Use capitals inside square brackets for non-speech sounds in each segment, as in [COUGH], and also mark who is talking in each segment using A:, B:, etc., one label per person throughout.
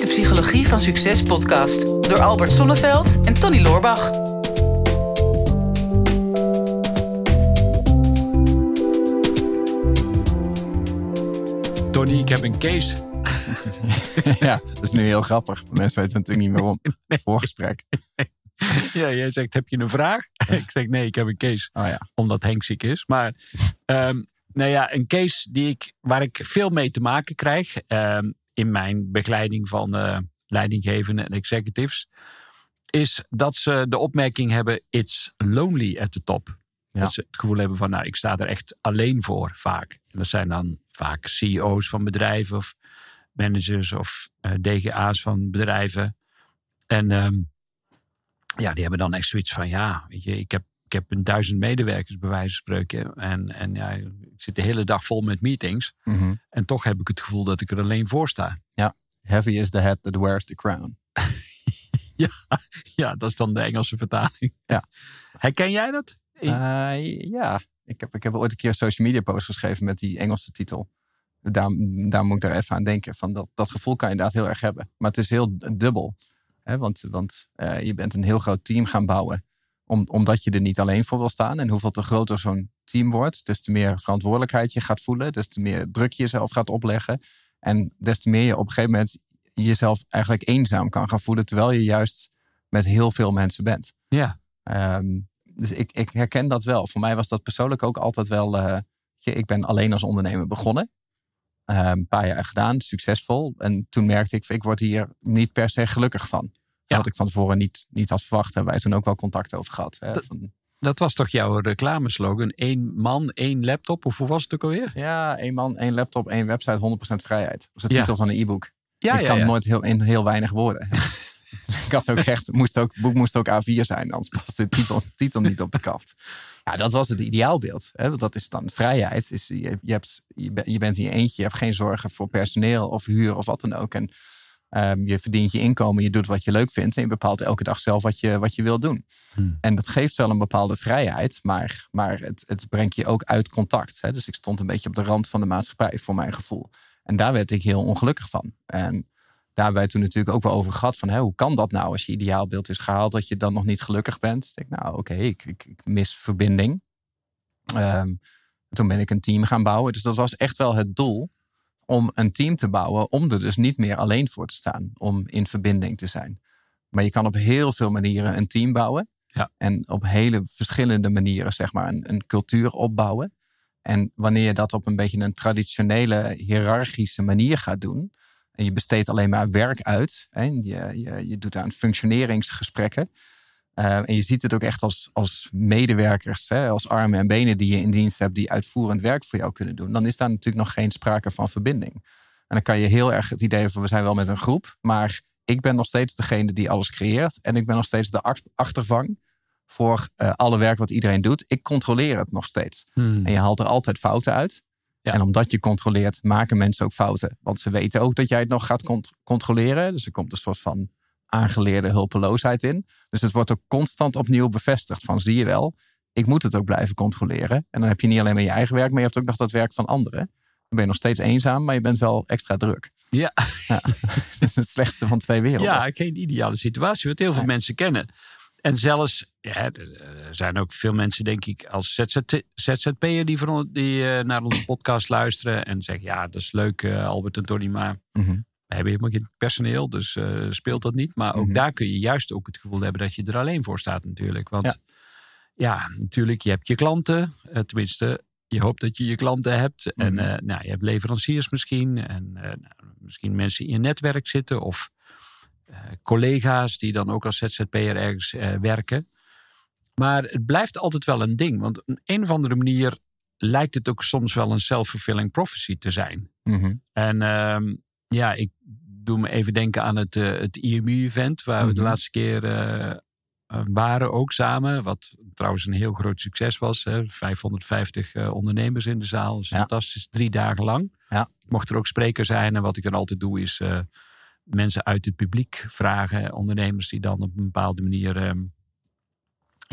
A: is de Psychologie van Succes podcast door Albert Sonneveld en Tony Loorbach.
B: Tony, ik heb een case. [LAUGHS]
C: ja, dat is nu heel grappig. Mensen weten natuurlijk niet meer om. Voorgesprek.
B: Ja, jij zegt, heb je een vraag? [LAUGHS] ik zeg, nee, ik heb een case.
C: Oh ja.
B: Omdat Henk ziek is. Maar um, nou ja, een case die ik, waar ik veel mee te maken krijg... Um, in mijn begeleiding van uh, leidinggevenden en executives... is dat ze de opmerking hebben, it's lonely at the top.
C: Ja.
B: Dat ze het gevoel hebben van, nou, ik sta er echt alleen voor, vaak. En dat zijn dan vaak CEO's van bedrijven of managers of uh, DGA's van bedrijven. En um, ja, die hebben dan echt zoiets van, ja, weet je, ik heb, ik heb een duizend medewerkers bij wijze van spreken. En, en ja, ik zit de hele dag vol met meetings.
C: Mm -hmm.
B: En toch heb ik het gevoel dat ik er alleen voor sta.
C: Ja, heavy is the head that wears the crown. [LAUGHS]
B: ja, ja, dat is dan de Engelse vertaling.
C: Ja. [LAUGHS]
B: Herken jij dat?
C: Uh, ja, ik heb, ik heb ooit een keer een social media post geschreven met die Engelse titel. Daar, daar moet ik daar even aan denken. Van dat, dat gevoel kan je inderdaad heel erg hebben. Maar het is heel dubbel. Hè? Want, want uh, je bent een heel groot team gaan bouwen. Om, omdat je er niet alleen voor wil staan. En hoeveel te groter zo'n team wordt, des te meer verantwoordelijkheid je gaat voelen. Des te meer druk je jezelf gaat opleggen. En des te meer je op een gegeven moment jezelf eigenlijk eenzaam kan gaan voelen. Terwijl je juist met heel veel mensen bent.
B: Ja.
C: Um, dus ik, ik, herken dat wel. Voor mij was dat persoonlijk ook altijd wel. Uh, ik ben alleen als ondernemer begonnen. Uh, een paar jaar gedaan, succesvol. En toen merkte ik, ik word hier niet per se gelukkig van.
B: Ja.
C: Wat ik van tevoren niet, niet had verwacht. Hebben wij toen ook wel contact over gehad. Hè,
B: dat,
C: van,
B: dat was toch jouw reclameslogan? Eén man, één laptop. Of hoe was het ook alweer?
C: ja, één man, één laptop, één website, 100% vrijheid. Dat was de
B: Ja.
C: titel van een e-book.
B: Ja,
C: ik
B: ja,
C: kan
B: ja.
C: nooit heel, in heel weinig woorden. [LAUGHS] [LAUGHS] ik had ook echt, moest ook, het boek moest ook A4 zijn, anders past de titel, titel niet op de kaft. Ja, dat was het ideaalbeeld. Hè? Want dat is dan vrijheid. Is, je, je, hebt, je bent in je eentje, je hebt geen zorgen voor personeel of huur of wat dan ook. En ehm, je verdient je inkomen, je doet wat je leuk vindt en je bepaalt elke dag zelf wat je, wat je wil doen.
B: Hmm.
C: En dat geeft wel een bepaalde vrijheid, maar, maar het, het brengt je ook uit contact. Hè? Dus ik stond een beetje op de rand van de maatschappij, voor mijn gevoel. En daar werd ik heel ongelukkig van. En daar hebben wij toen natuurlijk ook wel over gehad van hè, hoe kan dat nou als je ideaalbeeld is gehaald dat je dan nog niet gelukkig bent. Ik denk, nou oké, ik, ik, ik mis verbinding. Ehm, toen ben ik een team gaan bouwen. Dus dat was echt wel het doel om een team te bouwen om er dus niet meer alleen voor te staan, om in verbinding te zijn. Maar je kan op heel veel manieren een team bouwen.
B: Ja.
C: En op hele verschillende manieren zeg maar een, een cultuur opbouwen. En wanneer je dat op een beetje een traditionele, hiërarchische manier gaat doen. En je besteedt alleen maar werk uit. Hè, je, je, je doet aan functioneringsgesprekken. Uh, en je ziet het ook echt als, als medewerkers, hè, als armen en benen die je in dienst hebt, die uitvoerend werk voor jou kunnen doen. Dan is daar natuurlijk nog geen sprake van verbinding. En dan kan je heel erg het idee van we zijn wel met een groep, maar ik ben nog steeds degene die alles creëert. En ik ben nog steeds de ach- achtervang voor uh, alle werk wat iedereen doet. Ik controleer het nog steeds.
B: Hmm.
C: En je haalt er altijd fouten uit.
B: Ja.
C: En omdat je controleert, maken mensen ook fouten. Want ze weten ook dat jij het nog gaat cont- controleren. Dus er komt een soort van aangeleerde hulpeloosheid in. Dus het wordt ook constant opnieuw bevestigd. Van zie je wel, ik moet het ook blijven controleren. En dan heb je niet alleen maar je eigen werk, maar je hebt ook nog dat werk van anderen. Dan ben je nog steeds eenzaam, maar je bent wel extra druk.
B: Ja.
C: ja. [LAUGHS] Dat is het slechtste van twee werelden.
B: Ja, geen ideale situatie, wat heel veel mensen kennen. En zelfs, ja, er zijn ook veel mensen, denk ik, als ZZT ZZP'er die, van, die uh, naar onze [CLEARS THROAT] podcast luisteren en zeggen: Ja, dat is leuk, uh, Albert en Tony, maar
C: Mm-hmm.
B: We hebben helemaal geen personeel, dus uh, speelt dat niet. Maar ook
C: Mhm.
B: daar kun je juist ook het gevoel hebben dat je er alleen voor staat, natuurlijk. Want ja,
C: Ja.
B: natuurlijk, je hebt je klanten, uh, tenminste. Je hoopt dat je je klanten hebt. En
C: Mhm.
B: uh, nou, je hebt leveranciers misschien. En nou, misschien mensen in je netwerk zitten. Of collega's die dan ook als ZZP'er ergens werken. Maar het blijft altijd wel een ding. Want op een, of andere manier lijkt het ook soms wel een self-fulfilling prophecy te zijn.
C: Mm-hmm.
B: En uh, ja, ik doe me even denken aan het, uh, het IMU-event. Waar mm-hmm. we de laatste keer uh, waren ook samen. Wat trouwens een heel groot succes was. Hè? 550 uh, ondernemers in de zaal. Dat is
C: Ja.
B: fantastisch. Drie dagen lang.
C: Ja.
B: Ik mocht er ook spreker zijn. En wat ik dan altijd doe is mensen uit het publiek vragen. Ondernemers die dan op een bepaalde manier... Um,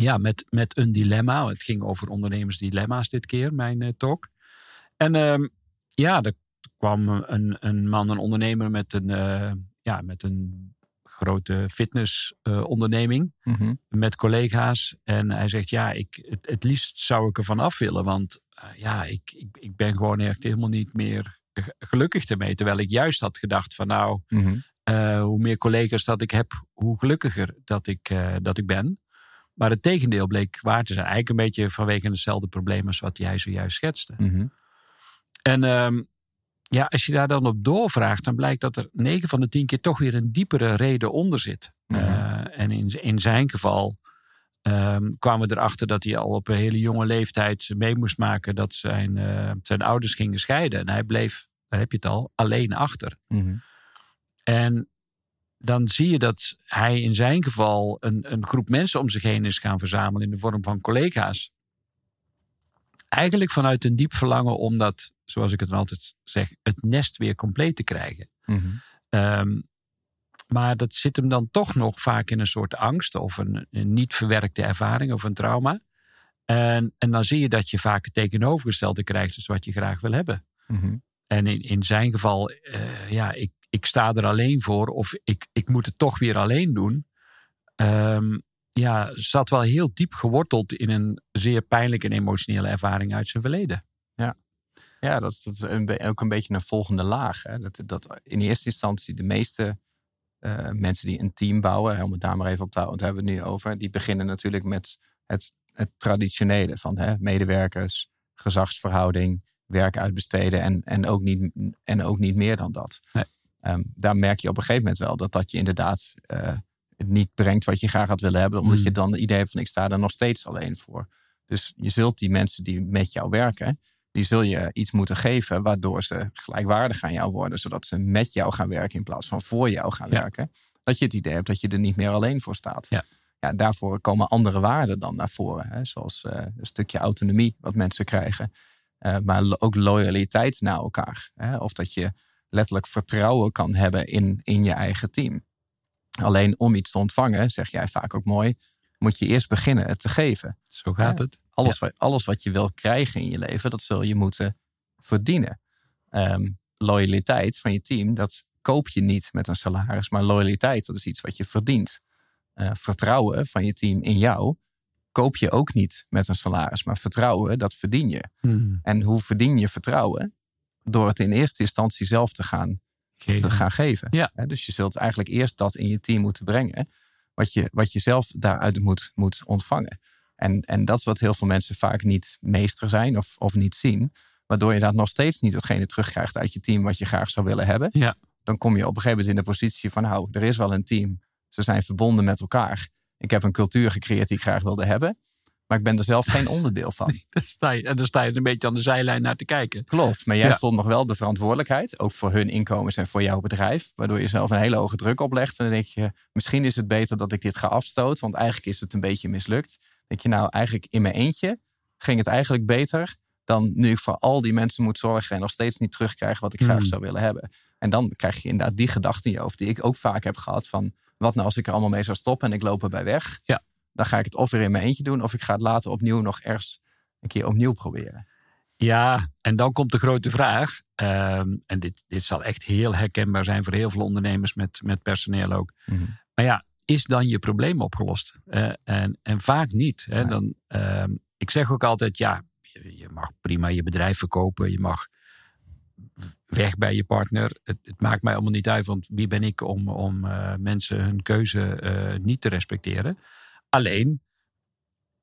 B: ja, met, met een dilemma. Het ging over ondernemersdilemma's dit keer, mijn talk. En um, ja, er kwam een, een man, een ondernemer met een, uh, ja, met een grote fitnessonderneming
C: Mhm.
B: met collega's. En hij zegt, ja, ik, het, het liefst zou ik ervan af willen. Want eh, ja, ik, ik, ik ben gewoon echt helemaal niet meer gelukkig ermee. Terwijl ik juist had gedacht van nou,
C: Mhm.
B: eh, hoe meer collega's dat ik heb, hoe gelukkiger dat ik, eh, dat ik ben. Maar het tegendeel bleek waar te zijn. Eigenlijk een beetje vanwege hetzelfde probleem als wat jij zojuist schetste.
C: Mhm.
B: En ehm, ja, als je daar dan op doorvraagt, dan blijkt dat er 9 van de 10 keer toch weer een diepere reden onder zit. Eh, en in, in zijn geval ehm, kwamen we erachter dat hij al op een hele jonge leeftijd mee moest maken dat zijn, eh, zijn ouders gingen scheiden. En hij bleef, daar heb je het al, alleen achter.
C: Mhm.
B: En dan zie je dat hij in zijn geval een, een groep mensen om zich heen is gaan verzamelen in de vorm van collega's. Eigenlijk vanuit een diep verlangen om dat, zoals ik het altijd zeg, het nest weer compleet te krijgen.
C: Mhm.
B: Ehm, maar dat zit hem dan toch nog vaak in een soort angst of een, een niet verwerkte ervaring of een trauma. En, en dan zie je dat je vaak het tegenovergestelde krijgt als wat je graag wil hebben.
C: Mhm.
B: En in, in zijn geval, eh, ja, ik, ik sta er alleen voor of ik, ik moet het toch weer alleen doen. Ehm, ja, zat wel heel diep geworteld in een zeer pijnlijke en emotionele ervaring uit zijn verleden.
C: Ja, dat, is- dat is een ook een beetje een volgende laag. Hè? Dat, dat in eerste instantie de meeste eh, mensen die een team bouwen, om het daar maar even op te houden, want daar hebben we het nu over, die beginnen natuurlijk met het, het traditionele van hè, medewerkers, gezagsverhouding, werk uitbesteden en, en, ook niet, en ook niet meer dan dat.
B: Nee.
C: Ehm, daar merk je op een gegeven moment wel dat dat je inderdaad eh, het niet brengt wat je graag had willen hebben, omdat
B: Mm.
C: je dan het idee hebt van ik sta er nog steeds alleen voor. Dus je zult die mensen die met jou werken, die zul je iets moeten geven waardoor ze gelijkwaardig aan jou worden, zodat ze met jou gaan werken in plaats van voor jou gaan
B: Ja.
C: werken. Dat je het idee hebt dat je er niet meer alleen voor staat.
B: Ja.
C: Ja, daarvoor komen andere waarden dan naar voren, hè? zoals eh, een stukje autonomie wat mensen krijgen, Eh, maar ook loyaliteit naar elkaar. Hè? Of dat je letterlijk vertrouwen kan hebben in, in je eigen team. Alleen om iets te ontvangen, zeg jij vaak ook mooi, moet je eerst beginnen het te geven.
B: Zo gaat het.
C: Alles, wat, alles wat je wil krijgen in je leven, dat zul je moeten verdienen. Ehm, loyaliteit van je team, dat koop je niet met een salaris, maar loyaliteit, dat is iets wat je verdient. Eh, vertrouwen van je team in jou, koop je ook niet met een salaris, maar vertrouwen, dat verdien je.
B: Hmm.
C: En hoe verdien je vertrouwen? Door het in eerste instantie zelf te gaan te
B: Geven.
C: gaan geven.
B: Ja.
C: Dus je zult eigenlijk eerst dat in je team moeten brengen, wat je, wat je zelf daaruit moet, moet ontvangen. En, en dat is wat heel veel mensen vaak niet meester zijn of, of niet zien, waardoor je daar nog steeds niet hetgene terugkrijgt uit je team wat je graag zou willen hebben.
B: Ja.
C: Dan kom je op een gegeven moment in de positie van, nou, er is wel een team, ze zijn verbonden met elkaar. Ik heb een cultuur gecreëerd die ik graag wilde hebben, maar ik ben er zelf geen [LAUGHS] onderdeel van.
B: Dan sta je, en dan sta je een beetje aan de zijlijn naar te kijken.
C: Klopt, maar jij
B: Ja.
C: voelt nog wel de verantwoordelijkheid, ook voor hun inkomens en voor jouw bedrijf, waardoor je zelf een hele hoge druk oplegt. En dan denk je, misschien is het beter dat ik dit ga afstoten, want eigenlijk is het een beetje mislukt. Dan denk je, nou, eigenlijk in mijn eentje ging het eigenlijk beter dan nu ik voor al die mensen moet zorgen en nog steeds niet terugkrijg wat ik graag
B: Hmm.
C: zou willen hebben. En dan krijg je inderdaad die gedachte in je hoofd, die ik ook vaak heb gehad van, wat nou als ik er allemaal mee zou stoppen en ik loop erbij weg?
B: Ja.
C: Dan ga ik het of weer in mijn eentje doen, of ik ga het later opnieuw nog ergens een keer opnieuw proberen.
B: Ja, en dan komt de grote vraag. ehm, en dit, dit zal echt heel herkenbaar zijn voor heel veel ondernemers met, met personeel ook. Maar ja, is dan je probleem opgelost? Eh, en, en vaak niet. Hè? Dan, ehm, ik zeg ook altijd, ja, je, je mag prima je bedrijf verkopen. Je mag weg bij je partner. Het, het maakt mij allemaal niet uit, want wie ben ik om, om eh, mensen hun keuze eh, niet te respecteren. Alleen,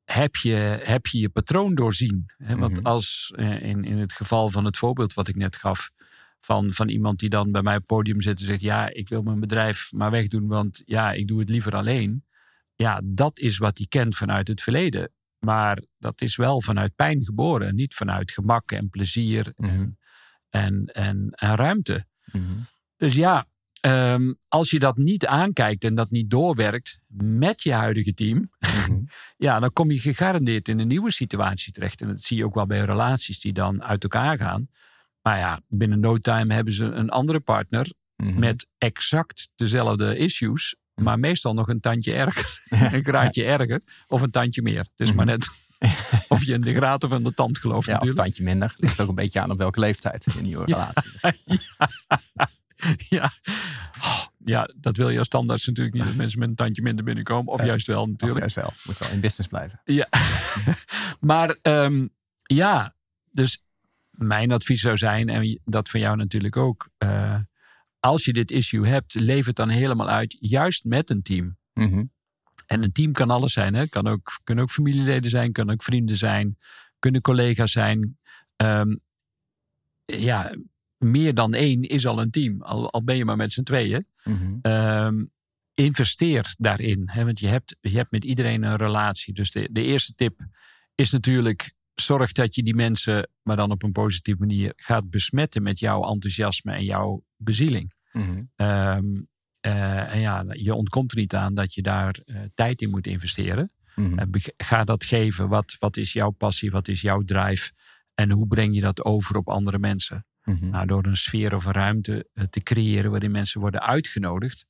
B: heb je heb je, je patroon doorzien? Hè? Want
C: Mhm.
B: als eh, in, in het geval van het voorbeeld wat ik net gaf... Van, van iemand die dan bij mij op het podium zit en zegt... ja, ik wil mijn bedrijf maar wegdoen, want ja, ik doe het liever alleen. Ja, dat is wat hij kent vanuit het verleden. Maar dat is wel vanuit pijn geboren. Niet vanuit gemak en plezier
C: Mhm.
B: en, en, en, en ruimte.
C: Mhm.
B: Dus ja, ehm, als je dat niet aankijkt en dat niet doorwerkt met je huidige team,
C: Mhm. [LAUGHS]
B: ja, dan kom je gegarandeerd in een nieuwe situatie terecht. En dat zie je ook wel bij relaties die dan uit elkaar gaan. Maar ja, binnen no time hebben ze een andere partner
C: Mhm.
B: met exact dezelfde issues, maar meestal nog een tandje erger, [LAUGHS] [LAUGHS] een graadje erger of een tandje meer. Het is
C: Mhm.
B: maar net of je in de graad of in de tand gelooft
C: Ja, of een
B: natuurlijk.
C: tandje minder. Ligt ook een beetje aan op welke leeftijd in een nieuwe relatie.
B: ja. [LAUGHS] Oh, ja, dat wil je als standaard natuurlijk niet. Dat mensen met een tandje minder binnenkomen. Of
C: Ja.
B: juist wel natuurlijk.
C: Juist wel. Moet wel in business blijven.
B: Ja. [LAUGHS] maar ehm, ja, dus mijn advies zou zijn, en dat van jou natuurlijk ook. eh, als je dit issue hebt, leef het dan helemaal uit, juist met een team.
C: Mhm.
B: En een team kan alles zijn. Hè? Kan ook, kunnen ook familieleden zijn, kunnen ook vrienden zijn, kunnen collega's zijn. Ehm, ja, meer dan één is al een team. Al, al ben je maar met z'n tweeën.
C: Mhm.
B: Ehm, investeer daarin. Hè? Want je hebt, je hebt met iedereen een relatie. Dus de, de eerste tip is natuurlijk: zorg dat je die mensen, maar dan op een positieve manier, gaat besmetten met jouw enthousiasme en jouw bezieling.
C: Mhm.
B: Ehm, eh, en ja, je ontkomt er niet aan dat je daar eh, tijd in moet investeren.
C: Mhm.
B: Beg- ga dat geven. Wat, wat is jouw passie? Wat is jouw drive? En hoe breng je dat over op andere mensen?
C: Mhm.
B: Nou, door een sfeer of een ruimte eh, te creëren waarin mensen worden uitgenodigd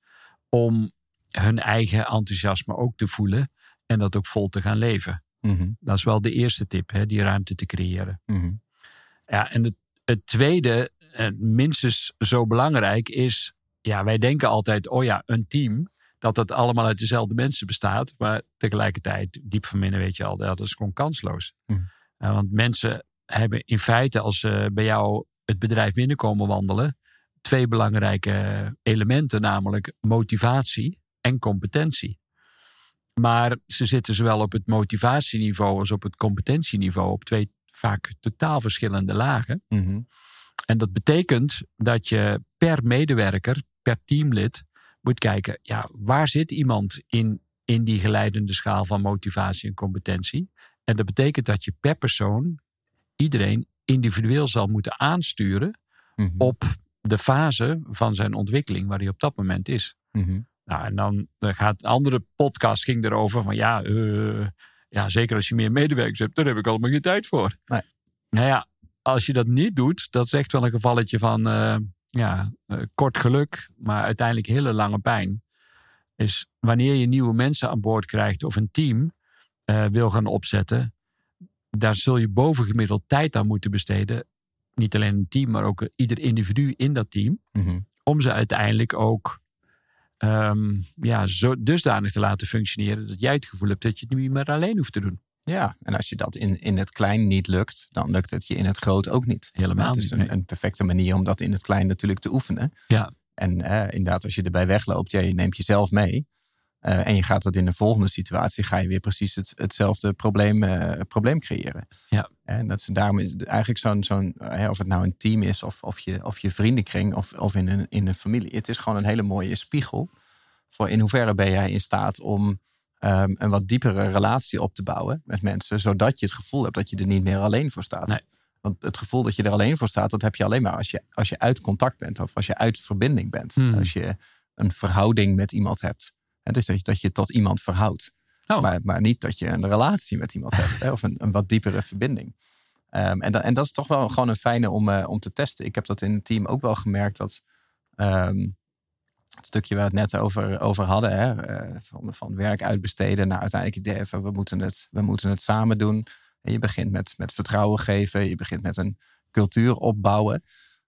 B: om hun eigen enthousiasme ook te voelen en dat ook vol te gaan leven.
C: Mhm.
B: Dat is wel de eerste tip, hè, die ruimte te creëren.
C: Mhm.
B: Ja, en het, het tweede, eh, minstens zo belangrijk, is: ja, wij denken altijd, oh ja, een team, dat het allemaal uit dezelfde mensen bestaat. Maar tegelijkertijd, diep van binnen weet je al, dat is gewoon kansloos. Eh, want mensen hebben in feite, als ze bij jou het bedrijf binnenkomen wandelen, twee belangrijke elementen, namelijk motivatie en competentie. Maar ze zitten zowel op het motivatieniveau als op het competentieniveau op twee vaak totaal verschillende lagen.
C: Mhm.
B: En dat betekent dat je per medewerker, per teamlid moet kijken, ja, waar zit iemand in, in die geleidende schaal van motivatie en competentie? En dat betekent dat je per persoon iedereen individueel zal moeten aansturen
C: Mhm.
B: op de fase van zijn ontwikkeling waar hij op dat moment is.
C: Mhm.
B: Nou, en dan, gaat een andere podcast ging erover van ja, eh, ja, zeker als je meer medewerkers hebt, daar heb ik allemaal geen tijd voor.
C: Nee.
B: Nou ja, als je dat niet doet, dat is echt wel een gevalletje van eh, ja, eh, kort geluk, maar uiteindelijk hele lange pijn. Is wanneer je nieuwe mensen aan boord krijgt of een team wil gaan opzetten, daar zul je bovengemiddeld tijd aan moeten besteden. Niet alleen een team, maar ook ieder individu in dat team
C: Mhm.
B: om ze uiteindelijk ook ehm, ja, zo dusdanig te laten functioneren dat jij het gevoel hebt dat je het niet meer alleen hoeft te doen.
C: Ja, en als je dat in, in het klein niet lukt, dan lukt het je in het groot ook niet.
B: Helemaal
C: Het is
B: niet,
C: een,
B: nee.
C: een perfecte manier om dat in het klein natuurlijk te oefenen.
B: Ja.
C: En eh, inderdaad, als je erbij wegloopt, ja, je neemt jezelf mee. Eh, en je gaat dat in de volgende situatie, ga je weer precies het, hetzelfde probleem, eh, probleem creëren.
B: Ja.
C: En dat is daarom is eigenlijk zo'n, zo'n eh, of het nou een team is, of, of, je, of je vriendenkring, of, of in, een, in een familie. Het is gewoon een hele mooie spiegel voor in hoeverre ben jij in staat om ehm, een wat diepere relatie op te bouwen met mensen, zodat je het gevoel hebt dat je er niet meer alleen voor staat.
B: Nee.
C: Want het gevoel dat je er alleen voor staat, dat heb je alleen maar als je, als je uit contact bent of als je uit verbinding bent.
B: Hmm.
C: Als je een verhouding met iemand hebt. Hè, dus dat je, dat je tot iemand verhoudt.
B: Oh.
C: Maar, maar niet dat je een relatie met iemand hebt hè, of een, een wat diepere verbinding. Ehm, en, dat, en dat is toch wel gewoon een fijne om, eh, om te testen. Ik heb dat in het team ook wel gemerkt dat ehm, het stukje waar we het net over, over hadden, hè, eh, van, van werk uitbesteden naar uiteindelijk idee van we moeten het, we moeten het samen doen. En je begint met, met vertrouwen geven, je begint met een cultuur opbouwen.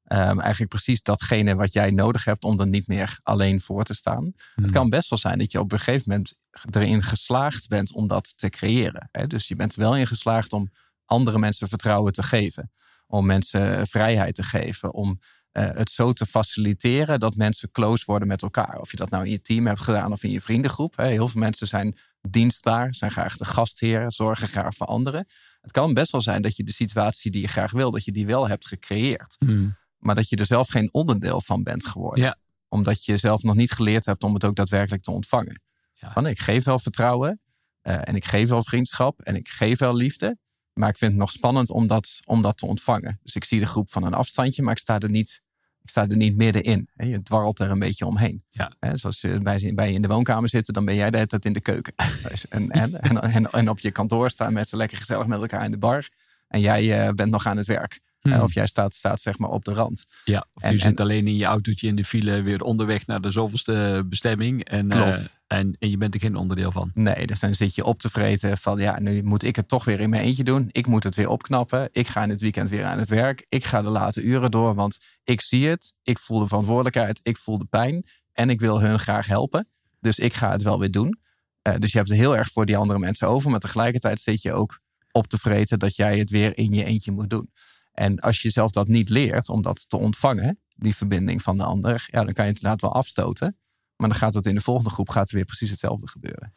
C: Ehm, eigenlijk precies datgene wat jij nodig hebt om er niet meer alleen voor te staan. Het kan best wel zijn dat je op een gegeven moment erin geslaagd bent om dat te creëren. Hè? Dus je bent wel in geslaagd om andere mensen vertrouwen te geven. Om mensen vrijheid te geven. Om eh, het zo te faciliteren dat mensen close worden met elkaar. Of je dat nou in je team hebt gedaan of in je vriendengroep. Hè? Heel veel mensen zijn dienstbaar, zijn graag de gastheer, zorgen graag voor anderen. Het kan best wel zijn dat je de situatie die je graag wil, dat je die wel hebt gecreëerd.
B: Hmm.
C: Maar dat je er zelf geen onderdeel van bent geworden.
B: Ja.
C: Omdat je zelf nog niet geleerd hebt om het ook daadwerkelijk te ontvangen.
B: Ja.
C: Van ik geef wel vertrouwen. eh, en ik geef wel vriendschap. En ik geef wel liefde. Maar ik vind het nog spannend om dat, om dat te ontvangen. Dus ik zie de groep van een afstandje. Maar ik sta er niet, ik sta er niet middenin. Hè. Je dwarrelt er een beetje omheen.
B: Ja.
C: Hè, zoals bij, bij je in de woonkamer zitten. Dan ben jij de hele tijd in de keuken. [LAUGHS] Dus, en, en, en, en, en op je kantoor staan mensen lekker gezellig met elkaar in de bar. En jij eh, bent nog aan het werk.
B: Hmm.
C: Eh, of jij staat, staat zeg maar op de rand.
B: Ja, of
C: En-
B: je
C: en-
B: zit alleen in je autootje in de file weer onderweg naar de zoveelste bestemming. En,
C: Klopt.
B: eh, en, en je bent er geen onderdeel van.
C: Nee, dus dan zit je op te vreten van ja, nu moet ik het toch weer in mijn eentje doen. Ik moet het weer opknappen. Ik ga in het weekend weer aan het werk. Ik ga de late uren door, want ik zie het. Ik voel de verantwoordelijkheid. Ik voel de pijn. En ik wil hun graag helpen. Dus ik ga het wel weer doen. Uh, dus je hebt het heel erg voor die andere mensen over. Maar tegelijkertijd zit je ook op te vreten dat jij het weer in je eentje moet doen. En als je zelf dat niet leert om dat te ontvangen, die verbinding van de ander, ja, dan kan je het inderdaad wel afstoten. Maar dan gaat het in de volgende groep gaat er weer precies hetzelfde gebeuren.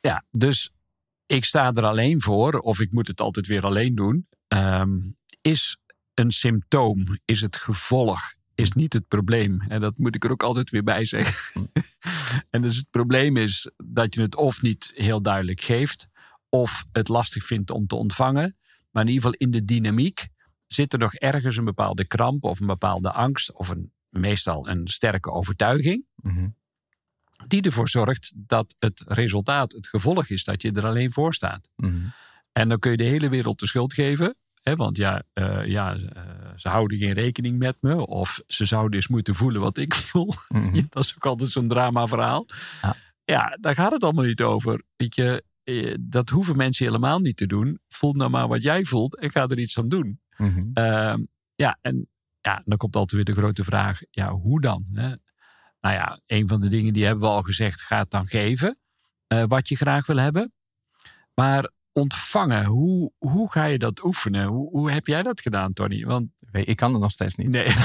B: Ja, dus ik sta er alleen voor, of ik moet het altijd weer alleen doen. Um, is een symptoom, is het gevolg, is niet het probleem. En dat moet ik er ook altijd weer bij zeggen. [LAUGHS] en dus het probleem is dat je het of niet heel duidelijk geeft, of het lastig vindt om te ontvangen. Maar in ieder geval in de dynamiek zit er nog ergens een bepaalde kramp of een bepaalde angst of een, meestal een sterke overtuiging. Mhm. Die ervoor zorgt dat het resultaat, het gevolg is dat je er alleen voor staat. Mhm. En dan kun je de hele wereld de schuld geven. Hè, want ja, uh, ja uh, ze houden geen rekening met me. Of ze zouden eens moeten voelen wat ik [LAUGHS] voel. Mhm. dat is ook altijd zo'n drama verhaal. Ja. ja, daar gaat het allemaal niet over. Weet je, eh, dat hoeven mensen helemaal niet te doen. Voel nou maar wat jij voelt en ga er iets aan doen. Mm ja, en ja, dan komt altijd weer de grote vraag: ja, hoe dan? Hè? Nou ja, een van de dingen die hebben we al gezegd: ga het dan geven uh, wat je graag wil hebben. Maar ontvangen, hoe, hoe ga je dat oefenen? Hoe, hoe heb jij dat gedaan, Tony? Want
C: ik kan het nog steeds niet.
B: Nee. [LAUGHS]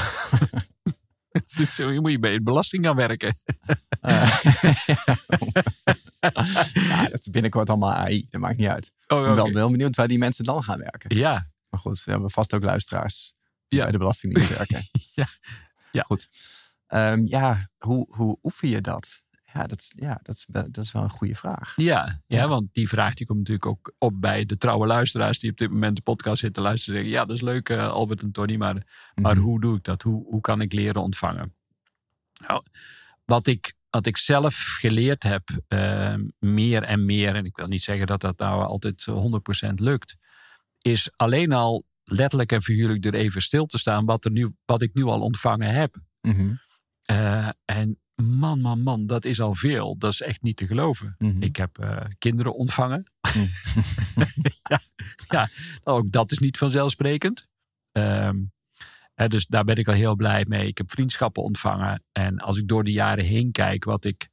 B: [LAUGHS] je moet je bij de belasting gaan werken. Uh, [LAUGHS]
C: ja, dat is binnenkort allemaal AI. Dat maakt niet uit. Oh, Ik ben wel, wel benieuwd waar die mensen dan gaan werken.
B: Ja.
C: Maar goed, we hebben vast ook luisteraars die bij de Belastingdienst werken. [LAUGHS]
B: ja. ja.
C: Goed. Um, ja, hoe, hoe oefen je dat? Ja, dat, ja dat, is, dat is wel een goede vraag.
B: Ja, ja, want die vraag die komt natuurlijk ook op bij de trouwe luisteraars die op dit moment de podcast zitten luisteren. Zeggen, ja, dat is leuk, uh, Albert en Tony, maar, maar mhm. hoe doe ik dat? Hoe, hoe kan ik leren ontvangen? Nou, wat ik wat ik zelf geleerd heb, uh, meer en meer, en ik wil niet zeggen dat dat nou altijd 100% lukt, is alleen al letterlijk en figuurlijk er even stil te staan wat, er nu, wat ik nu al ontvangen heb. Mm en man, man, man, dat is al veel. Dat is echt niet te geloven. Mhm. Ik heb uh, kinderen ontvangen. Mhm. [LAUGHS] ja, ja, ook dat is niet vanzelfsprekend. Um, dus daar ben ik al heel blij mee. Ik heb vriendschappen ontvangen. En als ik door de jaren heen kijk wat ik,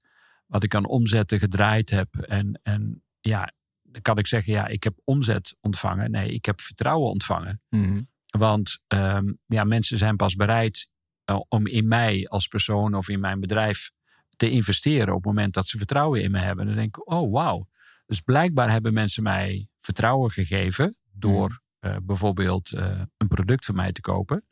B: wat ik aan omzetten gedraaid heb. En, en ja, dan kan ik zeggen, ja, ik heb omzet ontvangen. Nee, ik heb vertrouwen ontvangen. Mhm. Want um, ja, mensen zijn pas bereid uh, om in mij als persoon of in mijn bedrijf te investeren op het moment dat ze vertrouwen in me hebben. Dan denk ik, oh wauw. Dus blijkbaar hebben mensen mij vertrouwen gegeven door mhm. uh, bijvoorbeeld uh, een product van mij te kopen.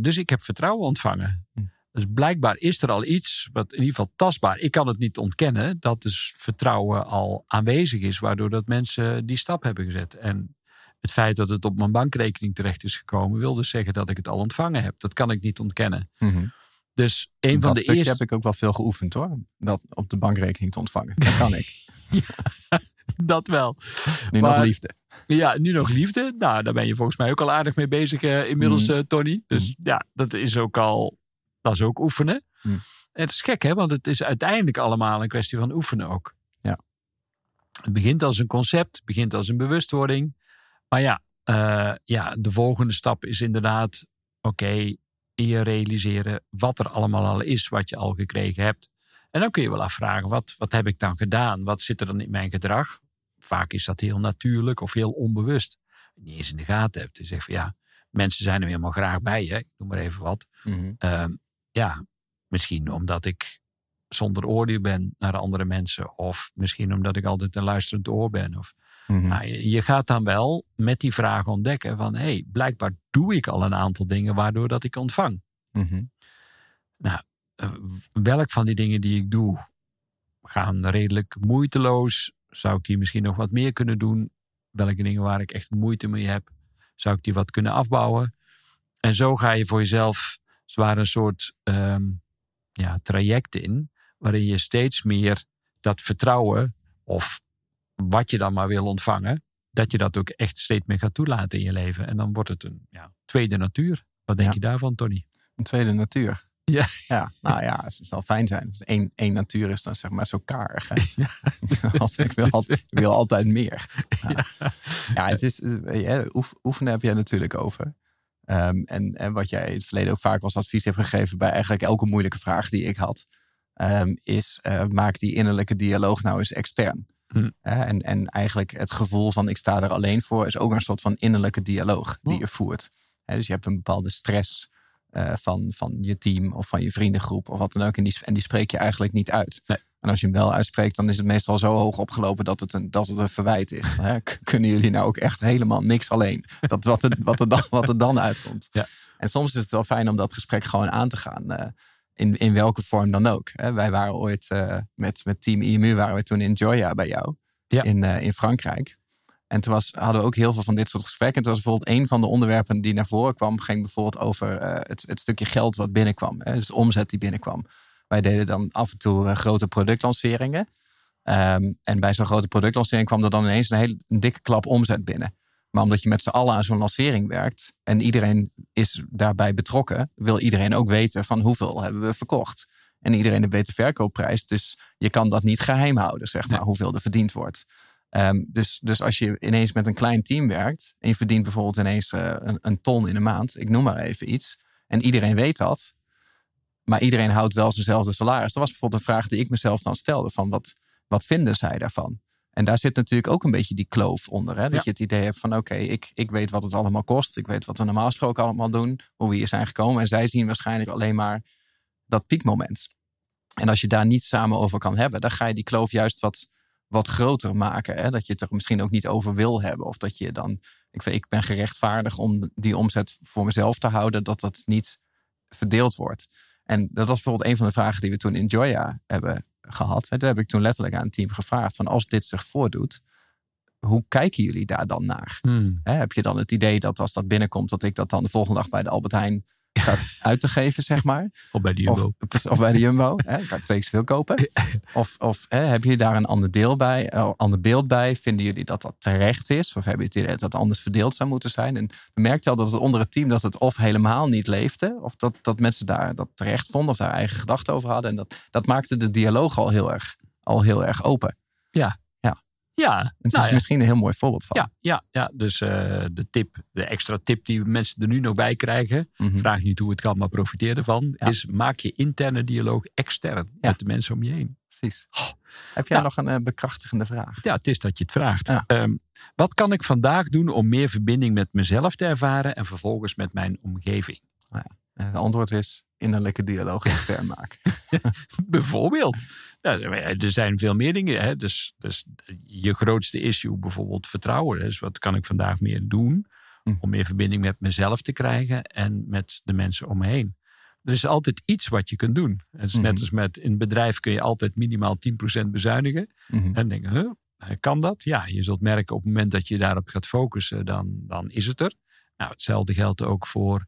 B: Dus ik heb vertrouwen ontvangen. Hm. Dus blijkbaar is er al iets, wat in ieder geval tastbaar. Ik kan het niet ontkennen dat dus vertrouwen al aanwezig is, waardoor dat mensen die stap hebben gezet. En het feit dat het op mijn bankrekening terecht is gekomen, wil dus zeggen dat ik het al ontvangen heb. Dat kan ik niet ontkennen. Mm-hmm. Dus een van de eerste.
C: heb ik ook wel veel geoefend hoor. Dat op de bankrekening te ontvangen. Dat kan ik. [LAUGHS]
B: ja, dat wel.
C: Nu maar, nog liefde.
B: Ja, nu nog liefde. Nou, daar ben je volgens mij ook al aardig mee bezig uh, inmiddels, mm. uh, Tony. Dus mm. ja, dat is ook al, dat is ook oefenen. Mm. En het is gek, hè, want het is uiteindelijk allemaal een kwestie van oefenen ook.
C: Ja.
B: Het begint als een concept, het begint als een bewustwording. Maar ja, uh, ja de volgende stap is inderdaad, oké, okay, je realiseren wat er allemaal al is, wat je al gekregen hebt. En dan kun je wel afvragen, wat, wat heb ik dan gedaan? Wat zit er dan in mijn gedrag? vaak is dat heel natuurlijk of heel onbewust. Niet eens in de gaten hebt. Je zegt van ja, mensen zijn er helemaal graag bij. Hè? Ik noem maar even wat. Ehm, ja, misschien omdat ik zonder oordeel ben naar andere mensen. Of misschien omdat ik altijd een luisterend oor ben. Of, mm nou, je gaat dan wel met die vraag ontdekken van... hé, hey, blijkbaar doe ik al een aantal dingen waardoor dat ik ontvang. Mhm. Nou, eh, welk van die dingen die ik doe gaan redelijk moeiteloos zou ik die misschien nog wat meer kunnen doen? Welke dingen waar ik echt moeite mee heb, zou ik die wat kunnen afbouwen? En zo ga je voor jezelf zwaar een soort um, ja, traject in, waarin je steeds meer dat vertrouwen of wat je dan maar wil ontvangen, dat je dat ook echt steeds meer gaat toelaten in je leven. En dan wordt het een ja, tweede natuur. Wat denk je daarvan, Tony?
C: Een tweede natuur.
B: Ja.
C: ja, nou ja, het zal fijn zijn. Dus één, één natuur is dan zeg maar zo karig. Hè? [LAUGHS] Ja. [LAUGHS] ik, wil altijd, ik wil altijd meer. [LAUGHS] Ja, ja het is, ja, oefenen heb jij natuurlijk over. Um, en, en wat jij in het verleden ook vaak als advies hebt gegeven bij eigenlijk elke moeilijke vraag die ik had. ehm, is uh, maak die innerlijke dialoog nou eens extern.
B: Hm.
C: en, en eigenlijk het gevoel van ik sta er alleen voor is ook een soort van innerlijke dialoog die je voert. dus je hebt een bepaalde stress uh, van, van je team of van je vriendengroep of wat dan ook. En die, en die spreek je eigenlijk niet uit.
B: Nee.
C: En als je hem wel uitspreekt, dan is het meestal zo hoog opgelopen dat het een, dat het een verwijt is. [LAUGHS] Hè? Kunnen jullie nou ook echt helemaal niks alleen? Dat wat er, wat er, dan, wat er dan uitkomt.
B: Ja.
C: En soms is het wel fijn om dat gesprek gewoon aan te gaan. Uh, in, in welke vorm dan ook. Hè? Wij waren ooit uh, met, met Team IMU, waren we toen in Joya bij jou.
B: Ja.
C: In, uh, in Frankrijk. En toen was, hadden we ook heel veel van dit soort gesprekken. En toen was bijvoorbeeld een van de onderwerpen die naar voren kwam, ging bijvoorbeeld over het, het, stukje geld wat binnenkwam. Hè? Dus de omzet die binnenkwam. Wij deden dan af en toe uh, grote productlanceringen. Um, en bij zo'n grote productlancering kwam er dan ineens een hele een dikke klap omzet binnen. Maar omdat je met z'n allen aan zo'n lancering werkt en iedereen is daarbij betrokken, wil iedereen ook weten van hoeveel hebben we verkocht. En iedereen weet de verkoopprijs, dus je kan dat niet geheim houden, zeg maar,
B: Nee.
C: hoeveel er verdiend wordt. Um, dus, dus als je ineens met een klein team werkt en je verdient bijvoorbeeld ineens uh, een, een, ton in een maand, ik noem maar even iets, en iedereen weet dat, maar iedereen houdt wel zijnzelfde salaris. Dat was bijvoorbeeld een vraag die ik mezelf dan stelde: van wat, wat vinden zij daarvan? En daar zit natuurlijk ook een beetje die kloof onder. Hè? Dat
B: Ja.
C: je het idee hebt van oké, okay, ik, ik weet wat het allemaal kost. Ik weet wat we normaal gesproken allemaal doen. Hoe we hier zijn gekomen. En zij zien waarschijnlijk alleen maar dat piekmoment. En als je daar niet samen over kan hebben, dan ga je die kloof juist wat, wat groter maken. Hè? Dat je het er misschien ook niet over wil hebben. Of dat je dan, ik, weet, ik ben gerechtvaardigd om die omzet voor mezelf te houden, dat dat niet verdeeld wordt. En dat was bijvoorbeeld een van de vragen die we toen in Joya hebben gehad. Daar heb ik toen letterlijk aan het team gevraagd: van als dit zich voordoet, hoe kijken jullie daar dan naar?
B: Hmm.
C: Heb je dan het idee dat als dat binnenkomt, dat ik dat dan de volgende dag bij de Albert Heijn uit te geven, zeg maar?
B: Of bij de Jumbo.
C: Of, of bij de Jumbo, hè, kan ik twee keer zoveel kopen. [LAUGHS] Of, of hè, heb je daar een ander, deel bij, uh, ander beeld bij? Vinden jullie dat dat terecht is? Of hebben jullie het idee dat dat anders verdeeld zou moeten zijn? En we merkten al dat het onder het team dat het of helemaal niet leefde, of dat, dat mensen daar dat terecht vonden, of daar eigen gedachten over hadden. En dat, dat maakte de dialoog al heel erg, al heel erg open.
B: Ja,
C: Het
B: nou
C: is
B: ja.
C: misschien een heel mooi voorbeeld van.
B: Ja, ja, ja. dus uh, de tip, de extra tip die mensen er nu nog bij krijgen,
C: Mhm.
B: vraag niet hoe het kan, maar profiteer ervan,
C: Ja.
B: is maak je interne dialoog extern
C: Ja.
B: met de mensen om je heen.
C: Precies. Heb jij
B: Ja.
C: nog een uh, bekrachtigende vraag?
B: Ja, het is dat je het vraagt.
C: Ja.
B: Ehm, wat kan ik vandaag doen om meer verbinding met mezelf te ervaren en vervolgens met mijn omgeving?
C: Uh, het antwoord is innerlijke dialoog extern maken. [LAUGHS]
B: Bijvoorbeeld. Ja, er zijn veel meer dingen. Hè? Dus, dus je grootste issue bijvoorbeeld vertrouwen. Dus wat kan ik vandaag meer doen
C: Hm.
B: om meer verbinding met mezelf te krijgen en met de mensen om me heen? Er is altijd iets wat je kunt doen. Het is net
C: Mhm.
B: als met in een bedrijf kun je altijd minimaal 10% bezuinigen.
C: Mhm.
B: En denken, huh, kan dat? Ja, je zult merken op het moment dat je daarop gaat focussen, dan, dan is het er. Nou, hetzelfde geldt ook voor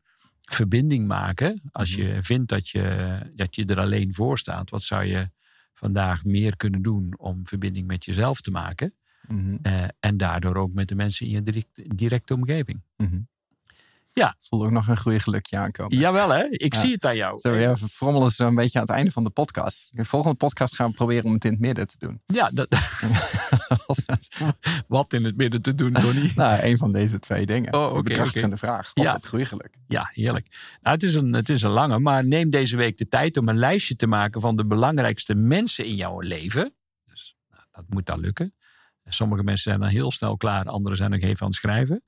B: verbinding maken. Als je vindt dat je, dat je er alleen voor staat, wat zou je vandaag meer kunnen doen om verbinding met jezelf te maken?
C: Mhm.
B: Eh, en daardoor ook met de mensen in je direct, directe omgeving.
C: Mhm.
B: Ja.
C: Voel ook nog een goede gelukje aankomen.
B: Jawel hè, ik
C: Ja.
B: zie het aan jou.
C: Zo, ja, we frommelen zo een beetje aan het einde van de podcast. De volgende podcast gaan we proberen om het in het midden te doen.
B: Ja, dat, [LAUGHS] wat in het midden te doen, Tony. [LAUGHS]
C: nou, een van deze twee dingen.
B: Oh, oké,
C: Een bekrachtigende
B: oké.
C: vraag. Of
B: Ja.
C: het goede geluk.
B: Ja, heerlijk. Nou, het, is een, het is een lange, maar neem deze week de tijd om een lijstje te maken van de belangrijkste mensen in jouw leven. Dus nou, dat moet dan lukken. Sommige mensen zijn dan heel snel klaar, anderen zijn nog even aan het schrijven.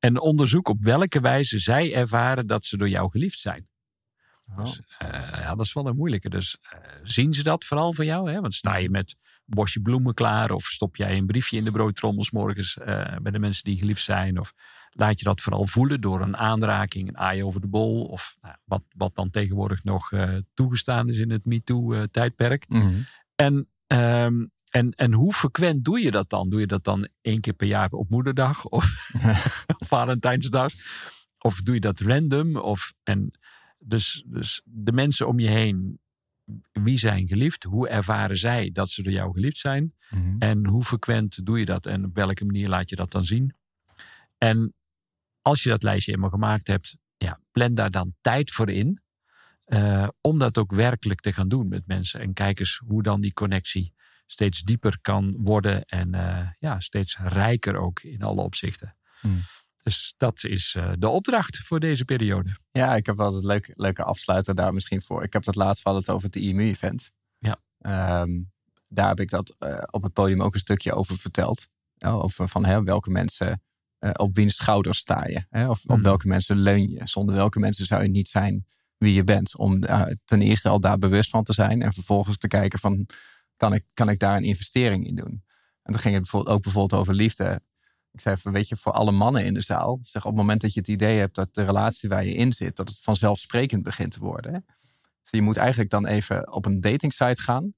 B: En onderzoek op welke wijze zij ervaren dat ze door jou geliefd zijn.
C: Oh.
B: Dus, eh, ja, dat is wel een moeilijke. Dus eh, zien ze dat vooral van jou? Hè? Want sta je met een bosje bloemen klaar? Of stop jij een briefje in de broodtrommel 's morgens eh, bij de mensen die geliefd zijn? Of laat je dat vooral voelen door een aanraking, een aai over de bol? Of nou, wat, wat dan tegenwoordig nog toegestaan is in het MeToo-tijdperk.
C: Mhm.
B: En, ehm, en, en hoe frequent doe je dat dan? Doe je dat dan één keer per jaar op moederdag [LAUGHS] of, [LAUGHS] Valentijnsdag? Of doe je dat random? Of, en dus, dus de mensen om je heen, wie zijn geliefd? Hoe ervaren zij dat ze door jou geliefd zijn?
C: Mhm.
B: En hoe frequent doe je dat? En op welke manier laat je dat dan zien? En als je dat lijstje helemaal gemaakt hebt, ja, plan daar dan tijd voor in. eh, om dat ook werkelijk te gaan doen met mensen. En kijk eens hoe dan die connectie steeds dieper kan worden. En eh, ja, steeds rijker ook in alle opzichten.
C: Hmm.
B: Dus dat is eh, de opdracht voor deze periode.
C: Ja, ik heb wel een leuke, leuke afsluiter daar misschien voor. Ik heb dat laatst wel het over het IMU-event.
B: Ja.
C: Ehm, daar heb ik dat eh, op het podium ook een stukje over verteld. Ja, over van hè, welke mensen, op wiens schouders sta je? Hè? Of op
B: Mhm.
C: welke mensen leun je? Zonder welke mensen zou je niet zijn wie je bent. Om ten eerste al daar bewust van te zijn. En vervolgens te kijken van, kan ik, kan ik daar een investering in doen? En dan ging het bijvoorbeeld ook bijvoorbeeld over liefde. Ik zei van, weet je, voor alle mannen in de zaal. Zeg, op het moment dat je het idee hebt dat de relatie waar je in zit, dat het vanzelfsprekend begint te worden. Dus je moet eigenlijk dan even op een datingsite gaan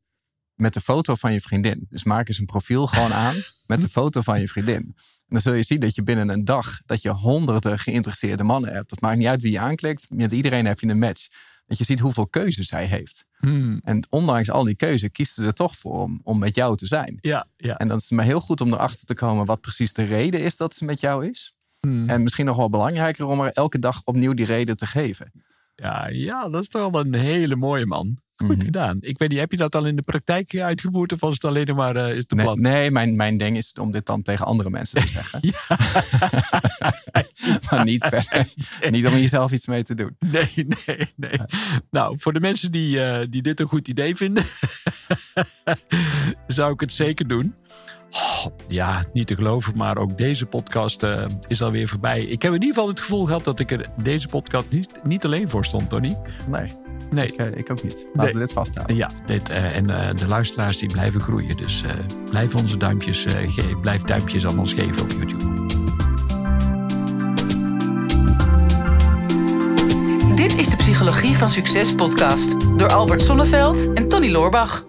C: met de foto van je vriendin. Dus maak eens een profiel gewoon aan [LAUGHS] met de foto van je vriendin. En dan zul je zien dat je binnen een dag dat je honderden geïnteresseerde mannen hebt. Dat maakt niet uit wie je aanklikt. Met iedereen heb je een match. Dat je ziet hoeveel keuzes zij heeft.
B: Hmm.
C: En ondanks al die keuze kiest ze er toch voor om, om met jou te zijn.
B: Ja, ja.
C: En dan is het maar heel goed om erachter te komen wat precies de reden is dat ze met jou is.
B: Hmm.
C: En misschien nog wel belangrijker om er elke dag opnieuw die reden te geven.
B: ja, ja, dat is toch wel een hele mooie man. Goed
C: Mhm.
B: gedaan. Ik weet niet, heb je dat al in de praktijk uitgevoerd of was het alleen maar eh, is
C: Nee,
B: plan?
C: nee mijn, mijn ding is om dit dan tegen andere mensen te [LAUGHS] zeggen. [LAUGHS] Maar niet, per se, niet om jezelf iets mee te doen.
B: Nee, nee, nee. Nou, voor de mensen die, eh, die dit een goed idee vinden, [LAUGHS] zou ik het zeker doen. Oh, ja, niet te geloven, maar ook deze podcast eh, is alweer voorbij. Ik heb in ieder geval het gevoel gehad dat ik er deze podcast niet, niet alleen voor stond, Tony.
C: Nee,
B: Nee.
C: ik, eh, ik ook niet. Laten
B: Nee.
C: we dit vasthouden.
B: Ja, dit, eh, en eh, de luisteraars die blijven groeien. Dus eh, blijf onze duimpjes, eh, ge- blijf duimpjes aan ons geven op YouTube.
A: Dit is de Psychologie van Succes podcast door Albert Sonneveld en Tony Loorbach.